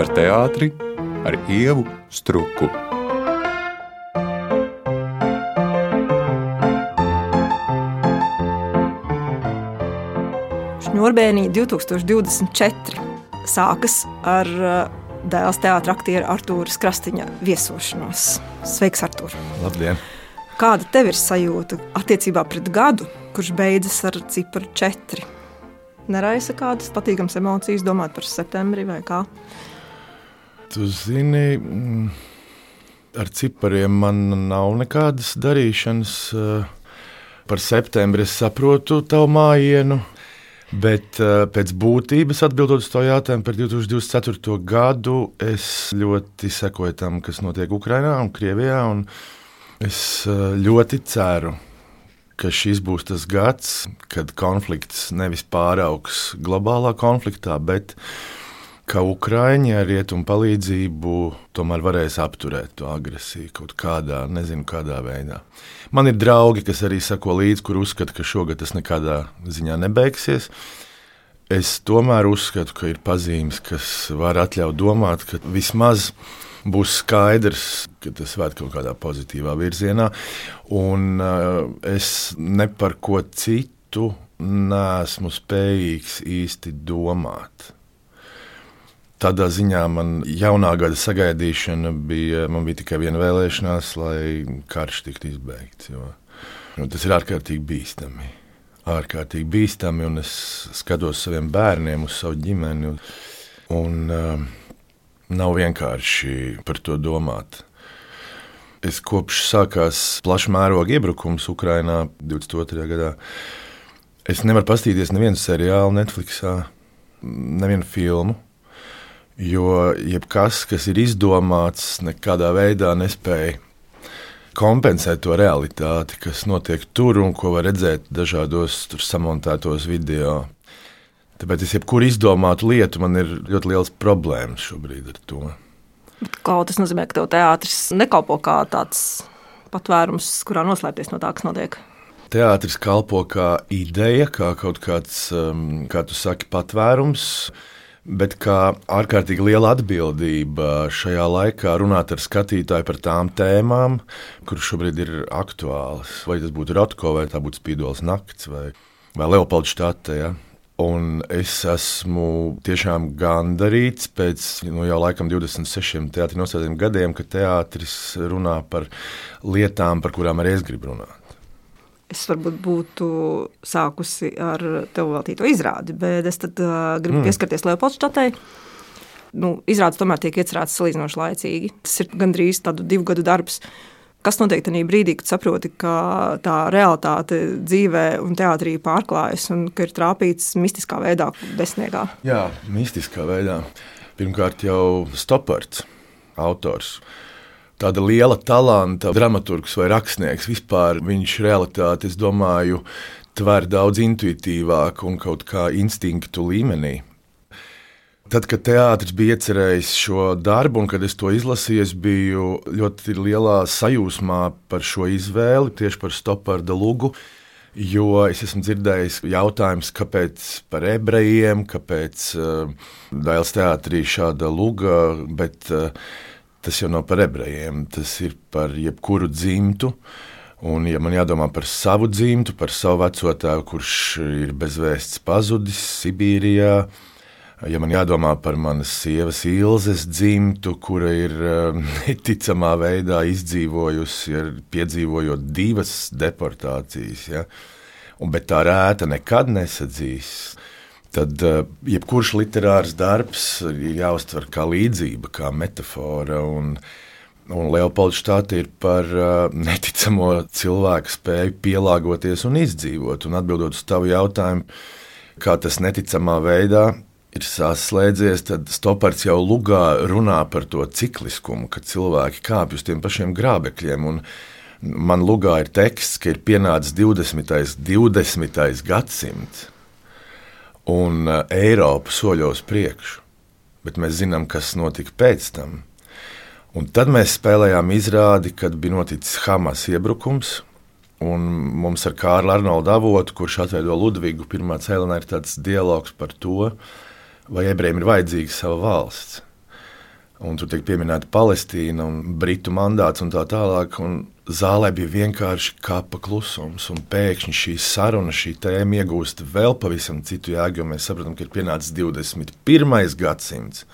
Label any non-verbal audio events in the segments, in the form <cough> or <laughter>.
par teātri ar ievu struku. Šņurbēnī 2024 sākas ar uh, dēls teātris aktieru Artūras Krastiņa viesošanos. Sveiks, Artūr! Labdien! Kāda tev ir sajūta attiecībā pret gadu, kurš beidzas ar ciparu 4? Neraisa kādas patīkamas emocijas, domāt par septembri vai kā? Tu zini, mm, ar cipariem man nav nekādas darīšanas. Par septembri es saprotu tavu mājienu. Bet uh, pēc būtības, atbildot uz to jautājumu par 2024. gadu, es ļoti sekoju tam, kas notiek Ukrajinā un Krievijā. Un es uh, ļoti ceru, ka šis būs tas gads, kad konflikts nevis pāraugs globālā konfliktā, bet ka Ukrāņi ar rietumu palīdzību tomēr varēs apturēt to agresiju kaut kādā, nezinu, kādā veidā. Man ir draugi, kas arī sako līdzi, kur uzskata, ka šogad tas nekādā ziņā nebeigsies. Es tomēr uzskatu, ka ir pazīmes, kas var atļaut domāt, ka vismaz būs skaidrs, ka tas ved kaut kādā pozitīvā virzienā. Un uh, es ne par ko citu nesmu spējīgs īsti domāt. Tādā ziņā man jaunā gada sagaidīšana bija, man bija tikai viena vēlēšanās, lai karš tiktu izbeigts. Jo, jo tas ir ārkārtīgi bīstami. Ārkārtīgi bīstami, un es skatos saviem bērniem, uz savu ģimeni. Un, uh, nav vienkārši par to domāt. Es kopš sākās plaša mēroga iebrukums Ukrajinā 22. gadā. Es nevaru paskatīties nevienu seriālu, Netflix, nevienu filmu Jo jebkas, kas ir izdomāts, nekādā veidā nespēja kompensēt to realitāti, kas notiek tur un ko var redzēt dažādos samontētos video. Tāpēc es jebkuru izdomātu lietu, man ir ļoti liels problēmas šobrīd ar to. Bet kā tas nozīmē, ka tev teātris nekalpo kā tāds patvērums, kurā noslēpties no tā, kas notiek? Teātris kalpo kā ideja, kā kaut kāds, um, kā tu saki, patvērums bet kā ārkārtīgi liela atbildība šajā laikā runāt ar skatītāju par tām tēmām, kuras šobrīd ir aktuālas. Vai tas būtu Rotko, vai tā būtu Spīdols nakts, vai, vai Leopolds štate. Ja? Un es esmu tiešām gandarīts pēc nu, jau laikam 26 teātriem gadiem, ka teātris runā par lietām, par kurām arī es gribu runāt es varbūt būtu sākusi ar tev veltīto izrādi, bet es tad, uh, gribu mm. pieskarties Leopoldštatei. Nu, izrādes tomēr tiek iecerētas salīdzinoši laicīgi. Tas ir gandrīz tādu divu gadu darbs. Kas notiek tajā brīdī, kad saproti, ka tā realitāte dzīvē un teātrī pārklājas un ka ir trāpīts mistiskā veidā, desmitniekā? Jā, mistiskā veidā. Pirmkārt, jau Stopards, autors tāda liela talanta dramaturgs vai rakstnieks. Vispār viņš realitāti, es domāju, tver daudz intuitīvāk un kaut kā instinktu līmenī. Tad, kad teātris bija iecerējis šo darbu, un kad es to izlasīju, es biju ļoti lielā sajūsmā par šo izvēli, tieši par Stoparda lugu. Jo es esmu dzirdējis jautājumus, kāpēc par ebrejiem, kāpēc uh, Dāļas teātrī šāda luga, bet uh, tas jau nav par ebrejiem, tas ir par jebkuru dzimtu. Un, ja man jādomā par savu dzimtu, par savu vecotēvu, kurš ir bezvēsts pazudis Sibīrijā, ja man jādomā par manas sievas Ilzes dzimtu, kura ir eh, <laughs> neticamā veidā izdzīvojusi, piedzīvojot divas deportācijas, ja? Un, bet tā rēta nekad nesadzīs tad uh, jebkurš literārs darbs ir jāuztver kā līdzība, kā metāfora. Un, un Leopolds Štāte ir par uh, neticamo cilvēku spēju pielāgoties un izdzīvot. Un atbildot uz tavu jautājumu, kā tas neticamā veidā ir saslēdzies, tad Stopards jau lugā runā par to cikliskumu, ka cilvēki kāpj uz tiem pašiem grābekļiem. Man lugā ir teksts, ka ir pienācis 20. 20. gadsimts un uh, Eiropa soļos priekšu. Bet mēs zinām, kas notika pēc tam. Un tad mēs spēlējām izrādi, kad bija noticis Hamas iebrukums. Un mums ar Kārlu Arnoldu avotu, kurš atveido Ludvigu, pirmā cēlonā ir tāds dialogs par to, vai ebrejiem ir vajadzīga sava valsts. Un tur tiek pieminēta Palestīna un Britu mandāts un tā tālāk. Un zālē bija vienkārši kapa klusums, un pēkšņi šī saruna, šī tēma iegūst vēl pavisam citu jēgu, jo mēs saprotam, ka ir pienācis 21. gadsimts.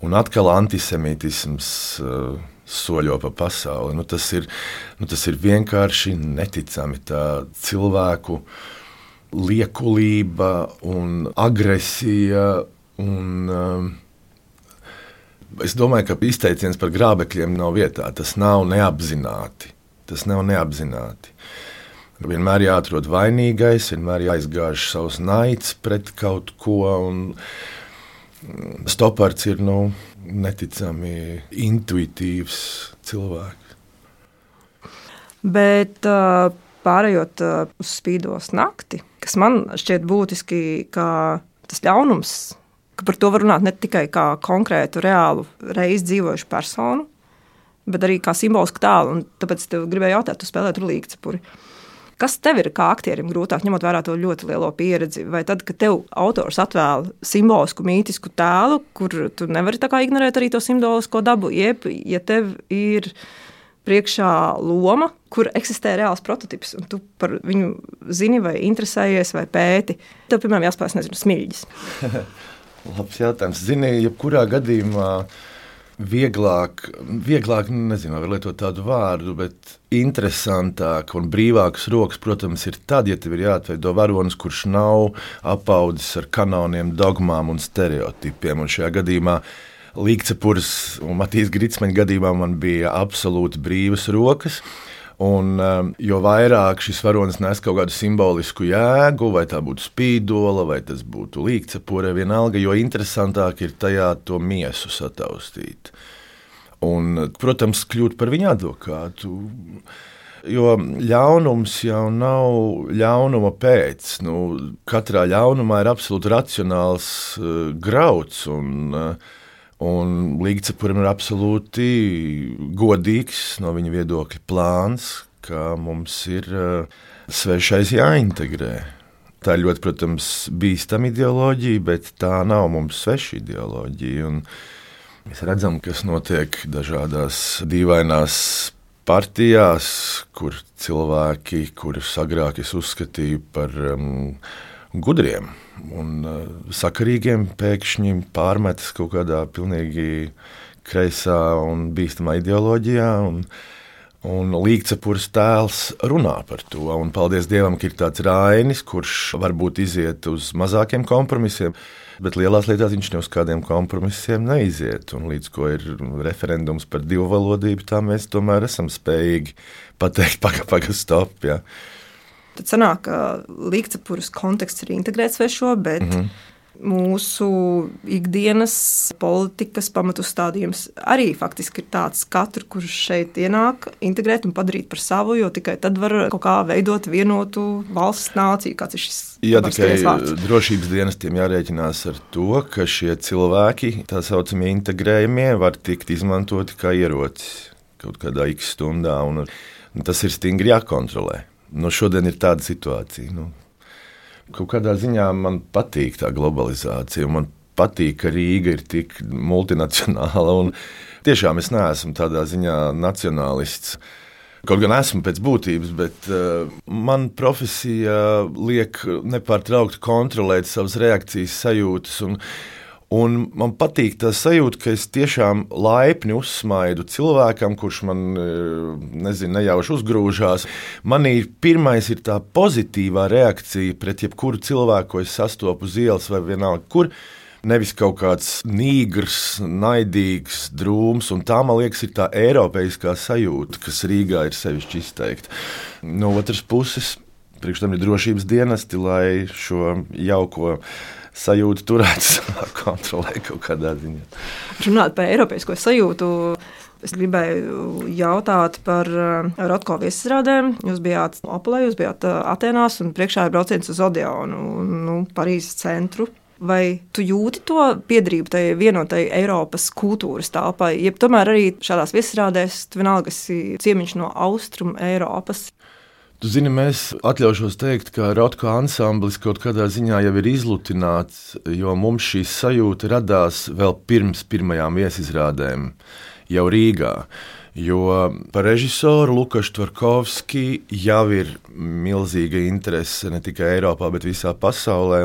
Un atkal antisemītisms uh, soļo pa pasauli. Nu, tas, ir, nu, tas ir vienkārši neticami. Tā cilvēku liekulība un agresija. Un, uh, Es domāju, ka izteiciens par grābekļiem nav vietā. Tas nav neapzināti. Tas nav neapzināti. Vienmēr jāatrod vainīgais, vienmēr jāizgāž savs naids pret kaut ko. Stopards ir nu, neticami intuitīvs cilvēks. Bet pārējot uz spīdos nakti, kas man šķiet būtiski, ka tas ļaunums ka par to var runāt ne tikai kā konkrētu, reālu reizi dzīvojušu personu, bet arī kā simbolisku tēlu. Tāpēc es gribēju jautāt, tu spēlē tur līgcepuri. Kas tev ir kā aktierim grūtāk, ņemot vērā to ļoti lielo pieredzi? Vai tad, kad tev autors atvēl simbolisku, mītisku tēlu, kur tu nevari ignorēt arī to simbolisko dabu, jeb, ja tev ir priekšā loma, kur eksistē reāls prototyps, un tu par viņu zini, vai interesējies, vai pēti, tev, piemēram, jāspēj, nezinu, smilģis. <laughs> Labs jautājums. Zini, jebkurā gadījumā vieglāk, vieglāk nezinu, vai lietot tādu vārdu, bet interesantāk un brīvāks rokas, protams, ir tad, ja tev ir jāatveido varonis, kurš nav apaudzis ar kanoniem, dogmām un stereotipiem. Un šajā gadījumā Līgcepūras un Matīs Gritsmeņa gadījumā man bija absolūti brīvas rokas. Un, um, jo vairāk šis varonis nes kaut kādu simbolisku jēgu, vai tā būtu spīdola, vai tas būtu līkcepure, vienalga, jo interesantāk ir tajā to miesu sataustīt. Un, protams, kļūt par viņa advokātu. Jo ļaunums jau nav ļaunuma pēc. Nu, katrā ļaunumā ir absolūti racionāls uh, grauds. Un, uh, Un Līgcepuram ir absolūti godīgs no viņa viedokļa plāns, ka mums ir uh, svešais jāintegrē. Tā ir ļoti, protams, bīstama ideoloģija, bet tā nav mums sveša ideoloģija. Un mēs redzam, kas notiek dažādās dīvainās partijās, kur cilvēki, kurus agrāk es uzskatīju par um, gudriem, un uh, sakarīgiem pēkšņi pārmetas kaut kādā pilnīgi kreisā un bīstamā ideoloģijā. Un, Un līgcepūras tēls runā par to. Un paldies Dievam, ka ir tāds rainis, kurš varbūt iziet uz mazākiem kompromisiem, bet lielās lietās viņš ne uz kādiem kompromisiem neiziet. Un līdz ko ir referendums par divu valodību, tā mēs tomēr esam spējīgi pateikt, <laughs> pagaidi, pagaidi, stop. Ja. Tad sanāk, ka līgcepūras konteksts ir integrēts svešo, bet mm -hmm. mūsu ikdienas politikas pamatustādījums arī faktiski ir tāds, katru, kurš šeit ienāk, integrēt un padarīt par savu, jo tikai tad var kaut kā veidot vienotu valsts nāciju, kāds ir šis. Jā, tikai drošības dienestiem jārēķinās ar to, ka šie cilvēki, tā saucamie integrējumie, var tikt izmantoti kā ierocis kaut kādā x stundā, un, un tas ir stingri jākontrolē. Nu, šodien ir tāda situācija. Nu, kaut kādā ziņā man patīk tā globalizācija. Man patīk, ka Rīga ir tik multinacionāla. Tiešām es neesmu tādā ziņā nacionālists. Kaut gan esmu pēc būtības, bet uh, man profesija liek nepārtraukti kontrolēt savas reakcijas, sajūtas. Un, Un man patīk tā sajūta, ka es tiešām laipni uzsmaidu cilvēkam, kurš man e, nezinu, nejauši uzgrūžās. Manī pirmais ir tā pozitīvā reakcija pret jebkuru cilvēku, ko es sastopu uz ielas vai vienalga kur. Nevis kaut kāds nīgrs, naidīgs, drūms, un tā man liekas, ir tā eiropeiskā sajūta, kas Rīgā ir sevišķi izteikta. No otras puses, priekš tam ir drošības dienesti, lai šo jauko sajūtu turēt <laughs> savā kontrolē kaut kādā ziņā. Runāt par eiropeisko sajūtu. Es gribēju jautāt par uh, Rotko viesizrādēm. Jūs bijāt Opelē, jūs bijāt uh, Atenās un priekšā ir brauciens uz Odeonu, nu, Parīzes centru. Vai tu jūti to piedarību tai vienotai Eiropas kultūras telpai, jeb tomēr arī šādās viesizrādēs tu vienalga esi ciemiņš no Austrum Eiropas? Tu zini, mēs atļaušos teikt, ka Rotko ansamblis kaut kādā ziņā jau ir izlutināts, jo mums šī sajūta radās vēl pirms pirmajām viesizrādēm, jau Rīgā. Jo par režisoru Lukašu Tvarkovski jau ir milzīga interese ne tikai Eiropā, bet visā pasaulē.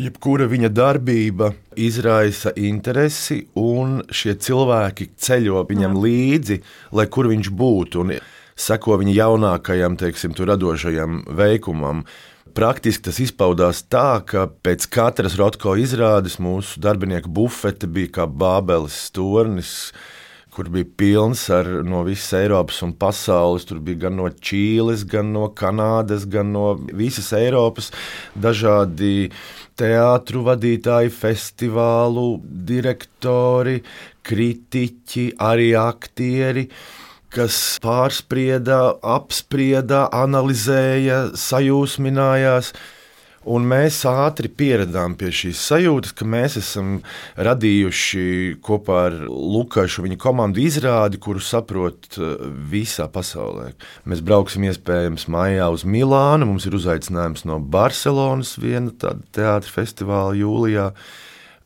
Jebkura viņa darbība izraisa interesi, un šie cilvēki ceļo viņam līdzi, lai kur viņš būtu. Un seko viņa jaunākajam, teiksim, radošajam veikumam. Praktiski tas izpaudās tā, ka pēc katras rotko izrādes mūsu darbinieku bufete bija kā Bābeles tornis, kur bija pilns ar no visas Eiropas un pasaules. Tur bija gan no Čīles, gan no Kanādas, gan no visas Eiropas dažādi teātru vadītāji, festivālu direktori, kritiķi, arī aktieri kas pārsprieda, apsprieda, analizēja, sajūsminājās. Un mēs ātri pieradām pie šīs sajūtas, ka mēs esam radījuši kopā ar Lukašu viņa komandu izrādi, kuru saprot uh, visā pasaulē. Mēs brauksim iespējams maijā uz Milānu, mums ir uzaicinājums no Barcelonas, viena tāda teātris festivāla jūlijā.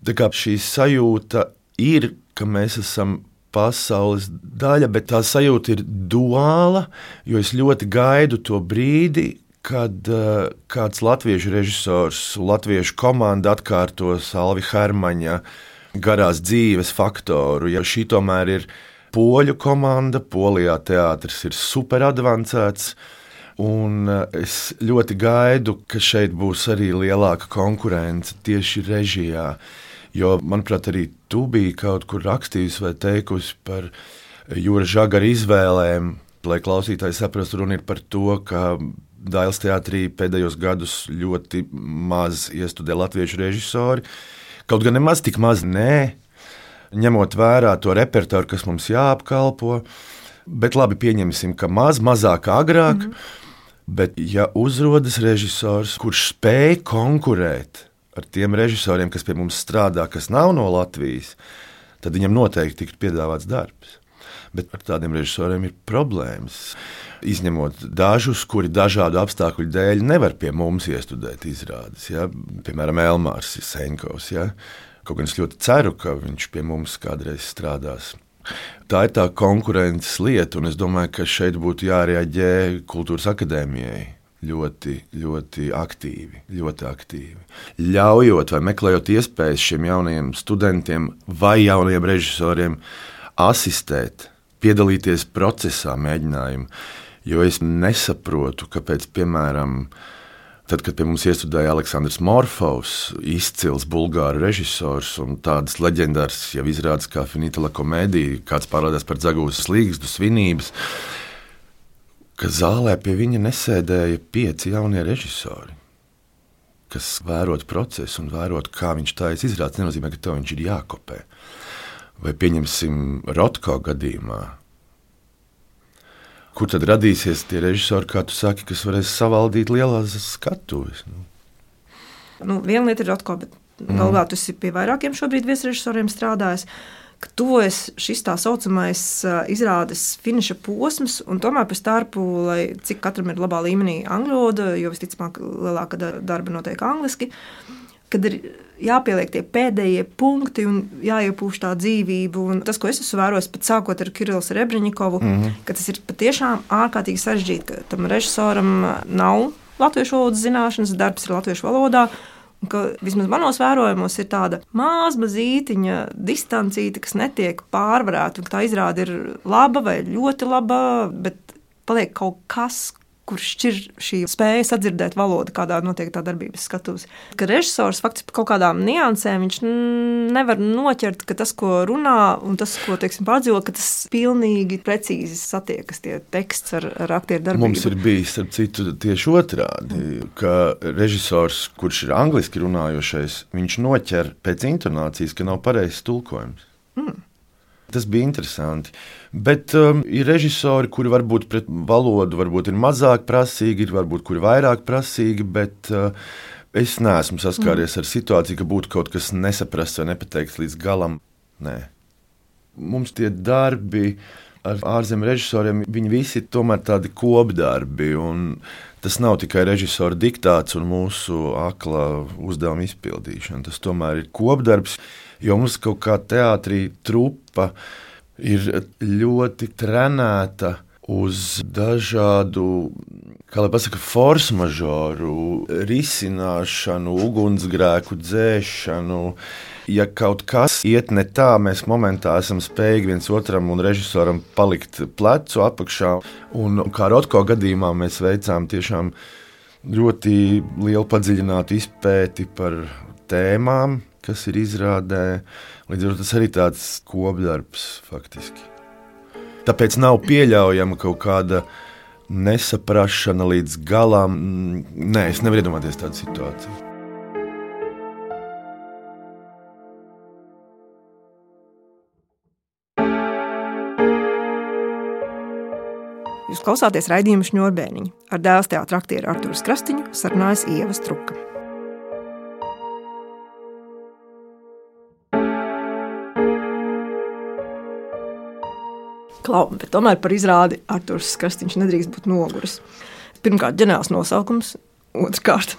Tā kā šī sajūta ir, ka mēs esam pasaules daļa, bet tā sajūta ir duāla, jo es ļoti gaidu to brīdi, kad uh, kāds latviešu režisors, latviešu komanda atkārtos Alvi Hermaņa garās dzīves faktoru. Ja šī tomēr ir poļu komanda, polijā teātris ir super advancēts. Un uh, es ļoti gaidu, ka šeit būs arī lielāka konkurence tieši režijā. Jo, manuprāt, arī tu biji kaut kur rakstījis vai teikusi par jūras žagaru izvēlēm, lai klausītāji saprastu, runa ir par to, ka Dāļas teātrī pēdējos gados ļoti maz iestudē latviešu režisori. Kaut gan nemaz tik maz, nē, ņemot vērā to repertuāru, kas mums jāapkalpo. Bet labi, pieņemsim, ka maz, mazāk, agrāk. Mm -hmm. Bet, ja uzrodas režisors, kurš spēj konkurēt ar tiem režisoriem, kas pie mums strādā, kas nav no Latvijas, tad viņam noteikti tiktu piedāvāts darbs. Bet ar tādiem režisoriem ir problēmas. Izņemot dažus, kuri dažādu apstākļu dēļ nevar pie mums iestudēt izrādes. Ja? Piemēram, Elmārs Senkovs. Ja? Kaut gan es ļoti ceru, ka viņš pie mums kādreiz strādās. Tā ir tā konkurences lieta, un es domāju, ka šeit būtu jārēģē kultūras akadēmijai ļoti, ļoti aktīvi, ļoti aktīvi. Ļaujot vai meklējot iespējas šiem jaunajiem studentiem vai jaunajiem režisoriem asistēt, piedalīties procesā, mēģinājumā. Jo es nesaprotu, kāpēc, piemēram, Tad, kad pie mums iestudēja Aleksandrs Morfovs, izcils bulgāru režisors un tādas leģendāras jau izrādes kā Finita la komēdija, kāds parādās par dzegūzes slīgstu svinības, ka zālē pie viņa nesēdēja pieci jaunie režisori, kas vērot procesu un vērot, kā viņš taisa izrādes, nenozīmē, ka tev viņš ir jākopē. Vai pieņemsim Rotko gadījumā, kur tad radīsies tie režisori, kā tu saki, kas varēs savaldīt lielās skatuves? Nu. Nu, viena lieta ir Rotko, bet mm. galvā tas ir pie vairākiem šobrīd viesrežisoriem strādājis. Uh, ka tuvojas šis tā saucamais izrādes finiša posms, un tomēr pa starpu, lai cik katram ir labā līmenī angļu valoda, jo visticamāk lielāka darba notiek angliski, kad ir jāpieliek tie pēdējie punkti un jāiepūš tā dzīvība. Un tas, ko es esmu vērojis, pat sākot ar Kirillu Rebrņikovu, mm -hmm. ka tas ir patiešām ārkārtīgi sarežģīti, ka tam režisoram nav latviešu valodas zināšanas, darbs ir latviešu valodā ka vismaz manos vērojumos ir tāda maza, mazītiņa distancīta, kas netiek pārvarēta. Tā izrāda ir laba vai ļoti laba, bet paliek kaut kas, kurš šķir šī spēja sadzirdēt valodu, kādā notiek tā darbības skatuves. Ka režisors faktiski kaut kādām niansēm viņš nevar noķert, ka tas, ko runā un tas, ko teiksim, pārdzīvo, ka tas pilnīgi precīzi satiekas tie teksts ar, ar aktieru darbību. Mums ir bijis, starp citu, tieši otrādi, ka režisors, kurš ir angliski runājošais, viņš noķer pēc intonācijas, ka nav pareizs tulkojums. Mm. Tas bija interesanti. Bet um, ir režisori, kuri varbūt pret valodu varbūt ir mazāk prasīgi, ir varbūt kuri vairāk prasīgi, bet uh, es neesmu saskāries mm. ar situāciju, ka būtu kaut kas nesaprasts vai nepateikts līdz galam. Nē. Mums tie darbi ar ārzemju režisoriem viņi visi tomēr tādi kopdarbi. Tas nav tikai režisora diktāts un mūsu akla uzdevuma izpildīšana. Tas tomēr ir kopdarbs, jo mums kaut kā teātrī trupa ir ļoti trenēta uz dažādu, kā lai pasakā, force mažoru risināšanu, ugunsgrēku dzēšanu ja kaut kas iet ne tā, mēs momentā esam spējīgi viens otram un režisoram palikt plecu apakšā. Un, kā Rotko gadījumā mēs veicām tiešām ļoti lielu padziļinātu izpēti par tēmām, kas ir izrādē. Līdz ar to tas arī tāds kopdarbs faktiski. Tāpēc nav pieļaujama kaut kāda nesaprašana līdz galam. Nē, es nevaru iedomāties tādu situāciju. Jūs klausāties raidījuma šņurbēniņa. Ar dēls teātra aktieru Arturu Krastīņu sarunājas Ieva Struka. Klau, bet tomēr par izrādi Arturs Krastīņš nedrīkst būt noguris. Pirmkārt, ģenerāls nosaukums, otrkārt,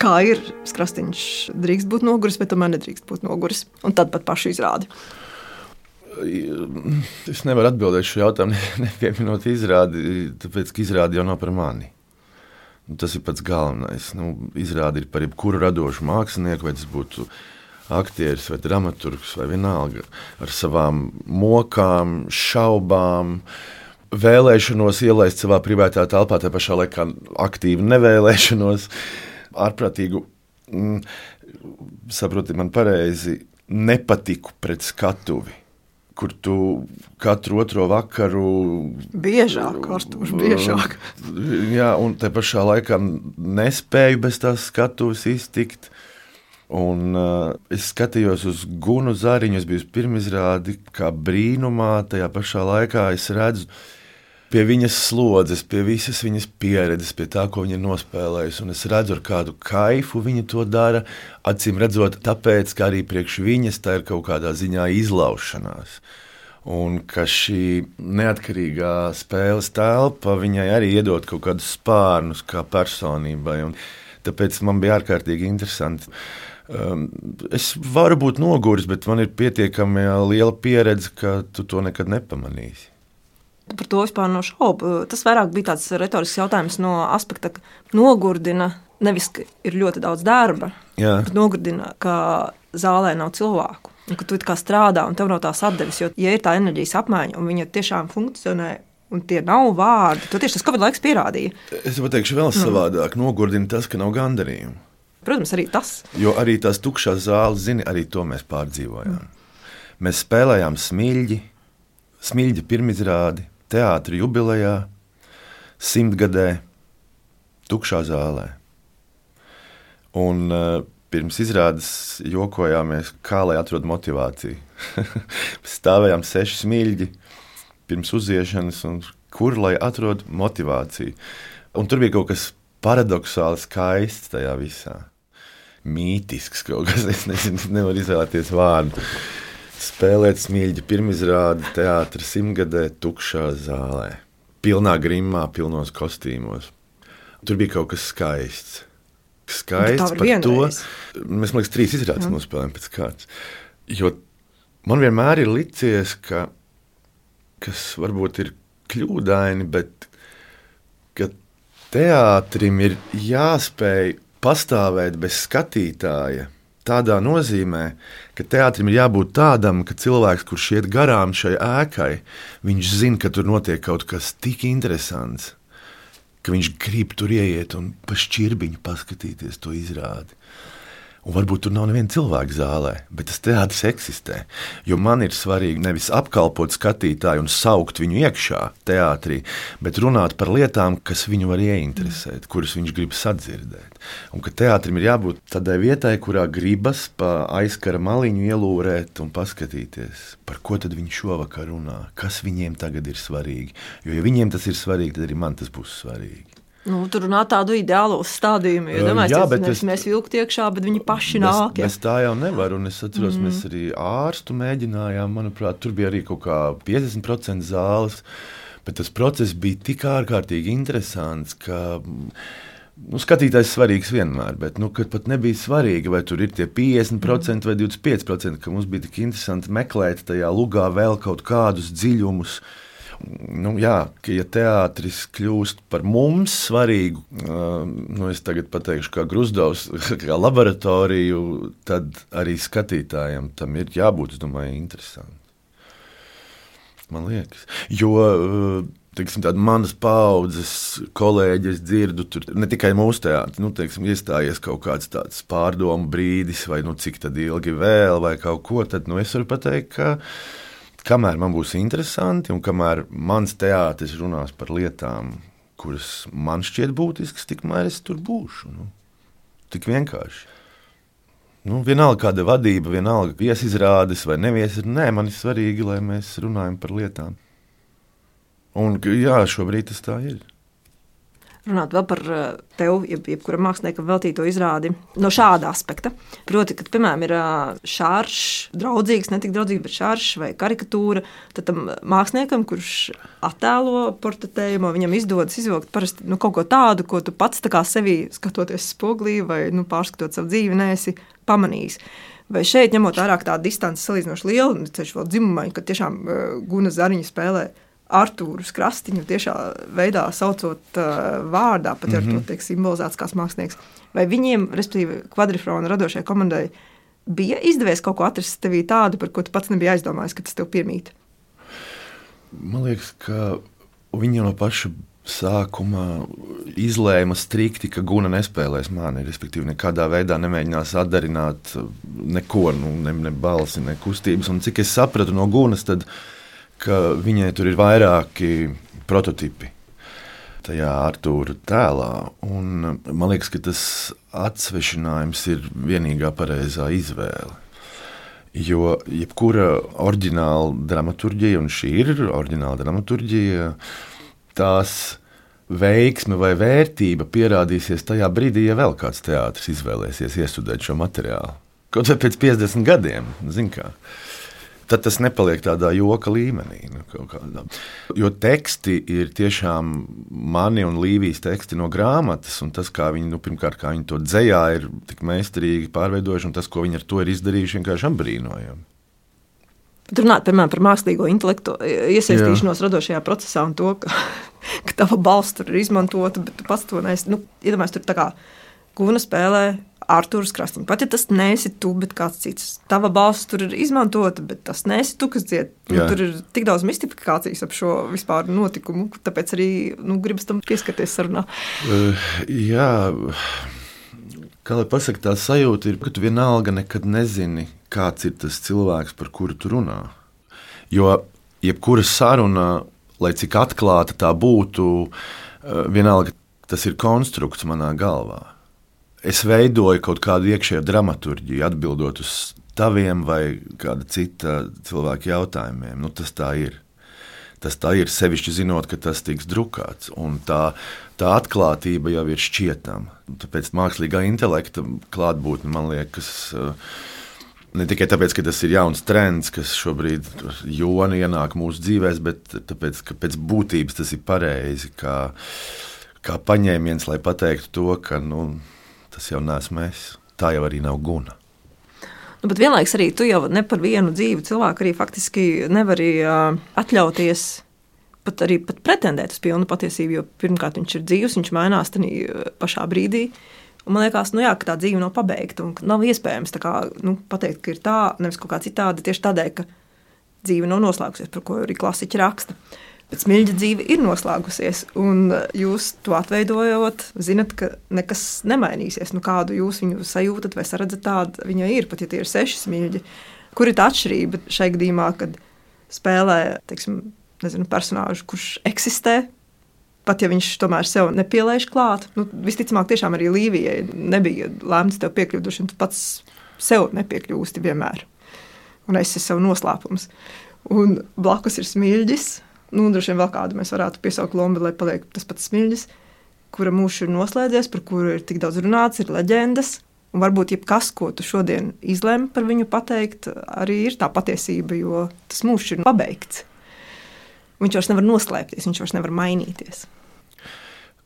kā ir Krastīņš drīkst būt noguris, bet tomēr nedrīkst būt noguris. Un tad pat pašu izrādi. Es nevaru atbildēt šo jautājumu, <laughs> nepieminot izrādi, tāpēc, ka izrādi jau nav par mani. Tas ir pats galvenais. Nu, izrādi ir par jebkuru radošu mākslinieku, vai tas būtu aktieris vai dramaturgs vai vienalga ar savām mokām, šaubām. Vēlēšanos ielaist savā privātā telpā, tā pašā laikā aktīvu nevēlēšanos, ārprātīgu, mm, saprotiet, man pareizi, nepatiku pret skatuvi kur tu katru otro vakaru. Biežāk, Arstūrs, biežāk. Jā, un te pašā laikā nespēju bez tās skatuves iztikt. Un, uh, es skatījos uz Gunu Zariņu, es biju pirmizrādi, kā brīnumā. Tajā pašā laikā es redzu, pie viņas slodzes, pie visas viņas pieredzes, pie tā, ko viņa ir nospēlējusi. Un es redzu, ar kādu kaifu viņa to dara. Acīm redzot, tāpēc, ka arī priekš viņas tā ir kaut kādā ziņā izlaušanās. Un ka šī neatkarīgā spēles telpa viņai arī iedod kaut kādus spārnus kā personībai. Un tāpēc man bija ārkārtīgi interesanti. Um, es varu būt noguris, bet man ir pietiekami liela pieredze, ka tu to nekad nepamanīsi. Par to vispār nav šaubu. Tas vairāk bija tāds retorisks jautājums no aspekta, ka nogurdina nevis, ka ir ļoti daudz darba, Jā. bet nogurdina, ka zālē nav cilvēku. Un, ka tu kā strādā un tev nav tās atdeves, jo, ja ir tā enerģijas apmaiņa un viņa tiešām funkcionē, un tie nav vārdi, to tieši tas Covid laiks pierādīja. Es pateikšu vēl mm. savādāk. Nogurdina tas, ka nav gandarījuma. Protams, arī tas. Jo arī tās tukšās zāles, zini, arī to mēs pārdzīvojām. Mm. Mēs spēlējām smilģi, smilģi pirmizrādi, teātris jubilejā, simtgadē, tukšā zālē. Un, uh, pirms izrādes jokojāmies, kā lai atrod motivāciju. <laughs> Stāvējām seši smilģi pirms uziešanas, un kur lai atrod motivāciju. Un tur bija kaut kas paradoxāli skaists tajā visā. Mītisks kaut kas, <laughs> es nezinu, nevaru izvēlēties vārdu spēlēt smilģi pirmizrādi teātris simtgadē, tukšā zālē. Pilnā grimā, pilnos kostīmos. Tur bija kaut kas skaists. Skaists par vienreiz. to. Mēs, man liekas, trīs izrādes mm. nospēlējām pēc kārtas. Jo man vienmēr ir licies, ka kas varbūt ir kļūdaini, bet ka teātrim ir jāspēj pastāvēt bez skatītāja Tādā nozīmē, ka teātrim ir jābūt tādam, ka cilvēks, kurš iet garām šai ēkai, viņš zina, ka tur notiek kaut kas tik interesants, ka viņš grib tur ieiet un pa šķirbiņu paskatīties to izrādi. Un varbūt tur nav neviena cilvēka zālē, bet tas teātris eksistē. Jo man ir svarīgi nevis apkalpot skatītāju un saukt viņu iekšā teātrī, bet runāt par lietām, kas viņu var ieinteresēt, kuras viņš grib sadzirdēt. Un ka teātrim ir jābūt tādai vietai, kurā gribas pa aizkara maliņu ielūrēt un paskatīties, par ko tad viņi šovakar runā, kas viņiem tagad ir svarīgi. Jo, ja viņiem tas ir svarīgi, tad arī man tas būs svarīgi. Nu, tur runā tādu ideālu stādījumu. Jo, domāju, jā, bet es, mēs vilktu iekšā, bet viņi paši Bez, nāk. ja. bez tā jau nevar. Un es atceros, mm. mēs arī ārstu mēģinājām. Manuprāt, tur bija arī kaut kā 50% zāles. Bet tas process bija tik ārkārtīgi interesants, ka nu, skatītājs ir svarīgs vienmēr. Bet nu, pat nebija svarīgi, vai tur ir tie 50% vai 25%, ka mums bija tik interesanti meklēt tajā lugā vēl kaut kādus dziļumus nu, jā, ka ja teātris kļūst par mums svarīgu, uh, nu, es tagad pateikšu, kā Grusdovs, <laughs> kā laboratoriju, tad arī skatītājiem tam ir jābūt, es domāju, interesanti. Man liekas, jo. Uh, Teiksim, manas paudzes kolēģis dzirdu, tur ne tikai mūsu teātrī, nu, teiksim, iestājies kaut kāds tāds pārdomu brīdis, vai nu, cik ilgi vēl, vai kaut ko, tad nu, es varu pateikt, ka kamēr man būs interesanti un kamēr mans teātris runās par lietām, kuras man šķiet būtiskas, tikmēr es tur būšu. Nu. Tik vienkārši. Nu, vienalga, kāda vadība, vienalga, viesizrādes vai neviesizrādes, nē, man ir svarīgi, lai mēs runājam par lietām. Un jā, šobrīd tas tā ir runāt vēl par eh, tevi, jeb, jebkuram māksliniekam veltīto izrādi no šāda aspekta. Proti, ka, piemēram, ir šāds draudzīgs, ne tik draudzīgs, bet šāds vai karikatūra, tad tam māksliniekam, kurš attēlo portretējumu, viņam izdodas izvilkt parasti nu, kaut ko tādu, ko tu pats sevī skatoties spoglī vai nu, pārskatot savu dzīvi, neesi pamanījis. Vai šeit, ņemot vērā tādu distanci salīdzinoši lielu, ceļš vēl dzimumā, kad tiešām uh, Guna Zariņa spēlē Artūru Krastiņu tiešā veidā saucot uh, vārdā, pat mm -hmm. ar to mhm. tiek simbolizēts kā mākslinieks. Vai viņiem, respektīvi, kvadrifrona radošajai komandai, bija izdevies kaut ko atrast tevī tādu, par ko tu pats nebija aizdomājies, ka tas tev piemīt? Man liekas, ka viņi no paša sākumā izlēma strikti, ka Guna nespēlēs mani. Respektīvi, nekādā veidā nemēģinās atdarināt neko, nu, ne, ne balsi, ne kustības. Un cik es sapratu no Gunas, tad ka viņai tur ir vairāki prototipi tajā Arthūra tēlā. Un man liekas, ka tas atsvešinājums ir vienīgā pareizā izvēle. Jo jebkura oriģināla dramaturgija, un šī ir oriģināla dramaturgija, tās veiksme vai vērtība pierādīsies tajā brīdī, ja vēl kāds teātris izvēlēsies iestudēt šo materiālu. Kaut vai pēc 50 gadiem, zināmā mērā tad tas nepaliek tādā joka līmenī. Nu, jo teksti ir tiešām mani un Līvijas teksti no grāmatas, un tas, kā viņi, nu, pirmkārt, kā viņi to dzējā, ir tik meistarīgi pārveidojuši, un tas, ko viņi ar to ir izdarījuši, vienkārši apbrīnojami. Runāt piemēram, par mākslīgo intelektu iesaistīšanos Jā. radošajā procesā un to, ka, <laughs> ka tava balss tur ir izmantota, bet tu pats to neesi. Nu, Iedomājieties, tur tā kā guna spēlē Arthurs Krasniņš. Pat ja tas nesi tu, bet kāds cits. Tava balss tur ir izmantota, bet tas nesi tu, kas dzied. Nu, tur ir tik daudz mistifikācijas ap šo vispār notikumu, tāpēc arī nu, gribas tam pieskarties sarunā. Uh, jā. Kā lai pasakā, tā sajūta ir, ka tu vienalga nekad nezini, kāds ir tas cilvēks, par kuru tu runā. Jo jebkura saruna, lai cik atklāta tā būtu, eh, vienalga tas ir konstrukts manā galvā es veidoju kaut kādu iekšējo dramaturgiju, atbildot uz taviem vai kāda cita cilvēka jautājumiem. Nu, tas tā ir. Tas tā ir sevišķi zinot, ka tas tiks drukāts. Tā, tā atklātība jau ir šķietama. Tāpēc mākslīgā intelekta klātbūtne man liekas. Ne tikai tāpēc, ka tas ir jauns trends, kas šobrīd ienāk mūsu dzīvēm, bet tāpēc, ka pēc būtības tas ir pareizi, kā, kā paņēmiens, lai pateiktu to, ka nu, tas jau neesmu es. Tā jau arī nav guna. Nu, bet vienlaikus arī tu jau ne par vienu dzīvu cilvēku arī faktiski nevari uh, atļauties pat arī pat pretendēt uz pilnu patiesību. Jo pirmkārt, viņš ir dzīves, viņš mainās tajā pašā brīdī. Un man liekas, nu jā, ka tā dzīve nav pabeigta nav iespējams kā, nu, pateikt, ka ir tā, nevis kaut kā citādi, tieši tādēļ, ka dzīve nav noslēgusies, par ko arī klasiķi raksta. Uh, Bet smilģa dzīve ir noslēgusies, un jūs to atveidojot, zinat, ka nekas nemainīsies. Nu, kādu jūs viņu sajūtat vai redzat, tāda viņa ir, pat ja tie ir seši smilģi. Kur ir tā atšķirība šai gadījumā, kad spēlē teiksim, nezinu, personāžu, kurš eksistē? Pat ja viņš tomēr sev nepielaiž klāt, nu, visticamāk, tiešām arī Līvijai nebija lēmts tev piekļūt, un tu pats sev nepiekļūsti vienmēr. Un es esmu savs noslēpums. Un blakus ir smilģis, nu, droši vien vēl kādu mēs varētu piesaukt lombi, lai paliek tas pats smilģis. kura mūžs ir noslēdzies, par kuru ir tik daudz runāts, ir leģendas. Un varbūt jebkas, ko tu šodien izlemi par viņu pateikt, arī ir tā patiesība, jo tas mūžs ir pabeigts. Viņš vairs nevar noslēpties, viņš vairs nevar mainīties.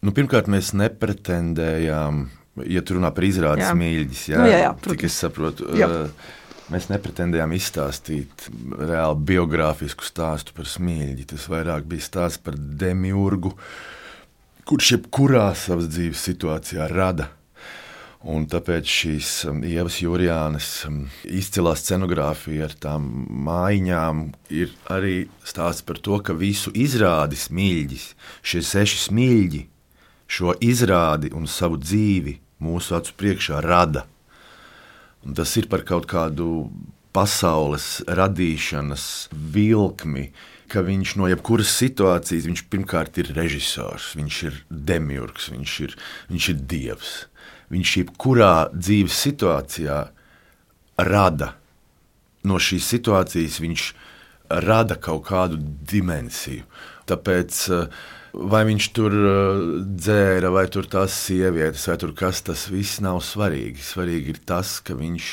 Nu, pirmkārt, mēs nepretendējām, ja tu runā par izrādes mīļģis, jā, nu, jā, jā, cik es saprotu. Jā. Uh, Mēs nepretendējām izstāstīt reāli biogrāfisku stāstu par smilģi. Tas vairāk bija stāsts par demiurgu, kurš jebkurā savas dzīves situācijā rada. Un tāpēc šīs um, ievas Jurijānas um, izcilā scenogrāfija ar tām mājiņām ir arī stāsts par to, ka visu izrādi smilģis, šie seši smilģi, šo izrādi un savu dzīvi mūsu acu priekšā rada. Tas ir par kaut kādu pasaules radīšanas vilkli, ka viņš no jebkuras situācijas, viņš pirmkārt ir režisors, viņš ir demiurgs, viņš ir, viņš ir dievs. Viņš jebkurā dzīves situācijā rada no šīs situācijas, viņš rada kaut kādu dimensiju. Tāpēc uh, vai viņš tur uh, dzēra, vai tur tās sievietes, vai tur kas tas viss nav svarīgi. Svarīgi ir tas, ka viņš,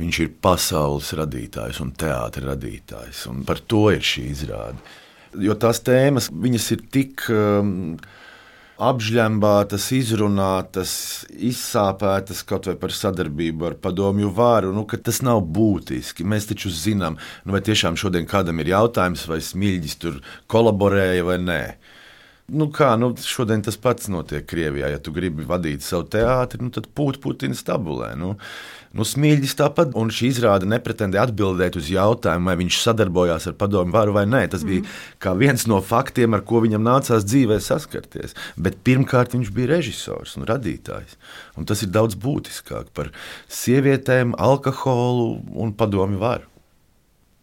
viņš ir pasaules radītājs un teātris radītājs. Un par to ir šī izrāde. Jo tās tēmas ir tik um, apžņembātas, izrunātas, izsāpētas kaut vai par sadarbību ar padomju vāru, nu, ka tas nav būtiski. Mēs taču zinām, nu, vai tiešām šodien kādam ir jautājums, vai smilģis tur kolaborēja vai nē. Nu kā, nu, šodien tas pats notiek Krievijā. Ja tu gribi vadīt savu teātri, nu, tad pūt Putins tabulē. Nu. Nu, Smīļģis tāpat, un šī izrāde nepretendē atbildēt uz jautājumu, vai viņš sadarbojās ar padomu varu vai nē. Tas bija mm. viens no faktiem, ar ko viņam nācās dzīvē saskarties. Bet pirmkārt, viņš bija režisors un radītājs. Un tas ir daudz būtiskāk par sievietēm, alkoholu un padomu varu.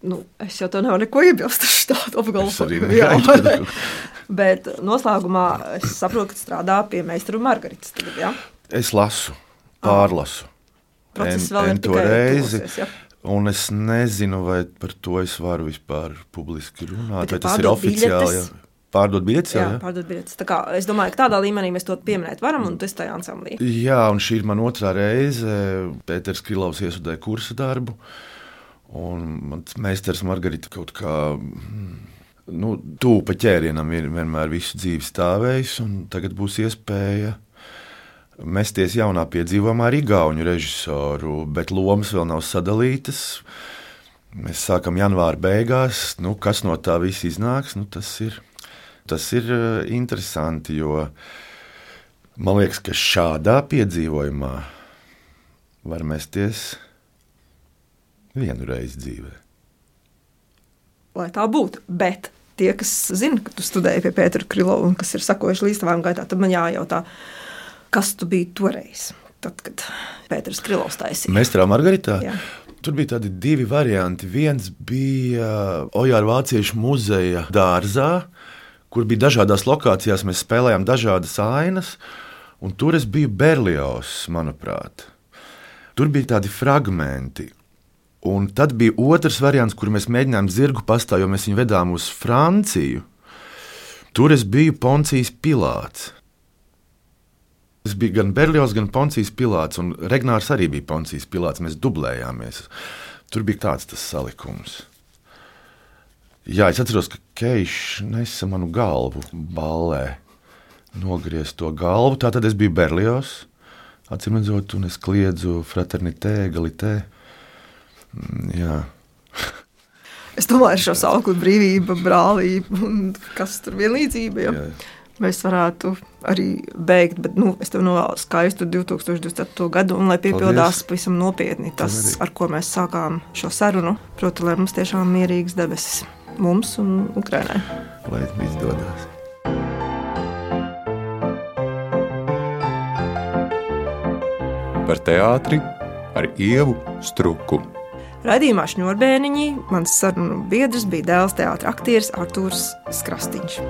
Nu, es jau tā nevaru neko iebilst ar tādu apgalvojumu. <laughs> <laughs> Bet noslēgumā es saprotu, ka strādā pie meistara Margaritas. Tagad, ja? Es lasu, pārlasu. Process vēl ir tikai reizi. Tosies, ja? Un es nezinu, vai par to es varu vispār publiski runāt. Vai tas ir oficiāli? Ja? Pārdot biļetes. Jā, jā, pārdot biļetes. Kā, es domāju, ka tādā līmenī mēs to pieminēt varam, un tas ir tajā ansamblī. Jā, un šī ir mana otrā reize. Pēters Krilovs iesudēja kursa darbu. Uh, Un mans meistars Margarita kaut kā nu, tuvu pa ķērienam ir vienmēr visu dzīvi stāvējis, un tagad būs iespēja mesties jaunā piedzīvojumā ar Igaunu režisoru, bet lomas vēl nav sadalītas. Mēs sākam janvāra beigās. Nu, kas no tā viss iznāks, nu, tas, ir, tas ir eh, interesanti. Jo man liekas, ka šādā piedzīvojumā var mesties vienu reizi dzīvē. Lai tā būtu, bet tie, kas zina, ka tu studēji pie Pētera Krilova un kas ir sakojuši līdz tavām gaitām, tad man jājautā, kas tu biji toreiz, tad, kad Pēters Krilovs taisīja. Mestrā Margaritā? Jā. Tur bija tādi divi varianti. Viens bija Ojāra Vāciešu muzeja dārzā, kur bija dažādās lokācijās. Mēs spēlējām dažādas ainas, un tur es biju Berlioz, manuprāt. Tur bija tādi fragmenti, Un tad bija otrs variants, kur mēs mēģinājām zirgu pastā, jo mēs viņu vedām uz Franciju. Tur es biju Poncijas Pilāts. Es biju gan Berlioz, gan Poncijas Pilāts, un Regnārs arī bija Poncijas Pilāts. Mēs dublējāmies. Tur bija tāds salikums. Jā, es atceros, ka Keišs nesa manu galvu ballē. Nogriezt to galvu. Tā tad es biju Berlioz, acīm redzot, un es kliedzu fraternitē, egalitē. Jā. Es domāju, šo sauklu brīvība, brālība un kas tur vienlīdzība. Ja? Jā. Mēs varētu arī beigt, bet nu, es tev novēlu skaistu 2024. gadu, un lai piepildās pavisam nopietni tas, ar ko mēs sākām šo sarunu. Proti, lai mums tiešām mierīgas debesis mums un Ukrainai. Lai izdodas. Par teātri ar ievu struku. Radījumā šņurbēniņi mans sarunu biedrs bija dēls teātris aktieris Artūrs Skrastīņš.